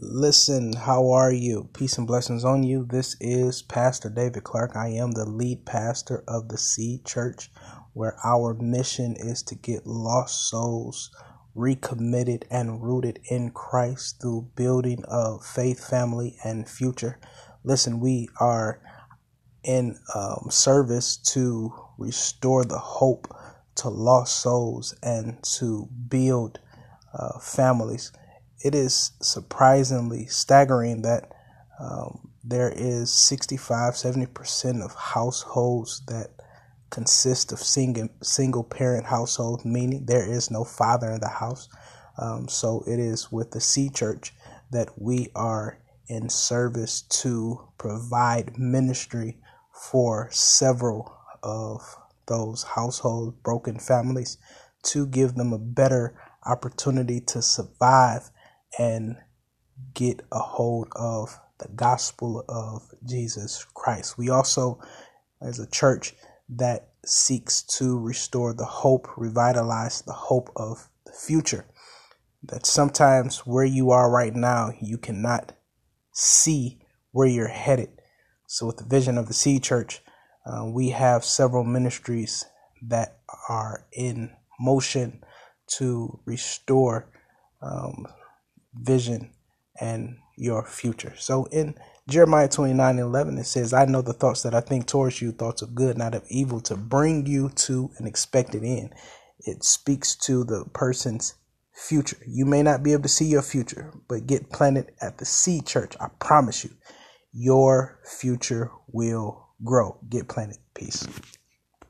Listen, how are you? Peace and blessings on you. This is Pastor David Clark. I am the lead pastor of the Seed Church, where our mission is to get lost souls recommitted and rooted in Christ through building of faith, family, and future. Listen, we are in um, service to restore the hope to lost souls and to build uh, families it is surprisingly staggering that um, there is 65 70% of households that consist of single single parent households meaning there is no father in the house. Um, so it is with the Seed Church that we are in service to provide ministry for several of those household broken families to give them a better opportunity to survive and get a hold of the gospel of Jesus Christ. We also, as a church that seeks to restore the hope, revitalize the hope of the future, that sometimes where you are right now, you cannot see where you're headed. So, with the vision of the Seed Church, uh, we have several ministries that are in motion to restore um, vision and your future. So in Jeremiah 29 11, it says, I know the thoughts that I think towards you, thoughts of good, not of evil, to bring you to an expected end. It speaks to the person's future. You may not be able to see your future, but get planted at the Seed Church. I promise you, your future will grow. Get planted. Peace.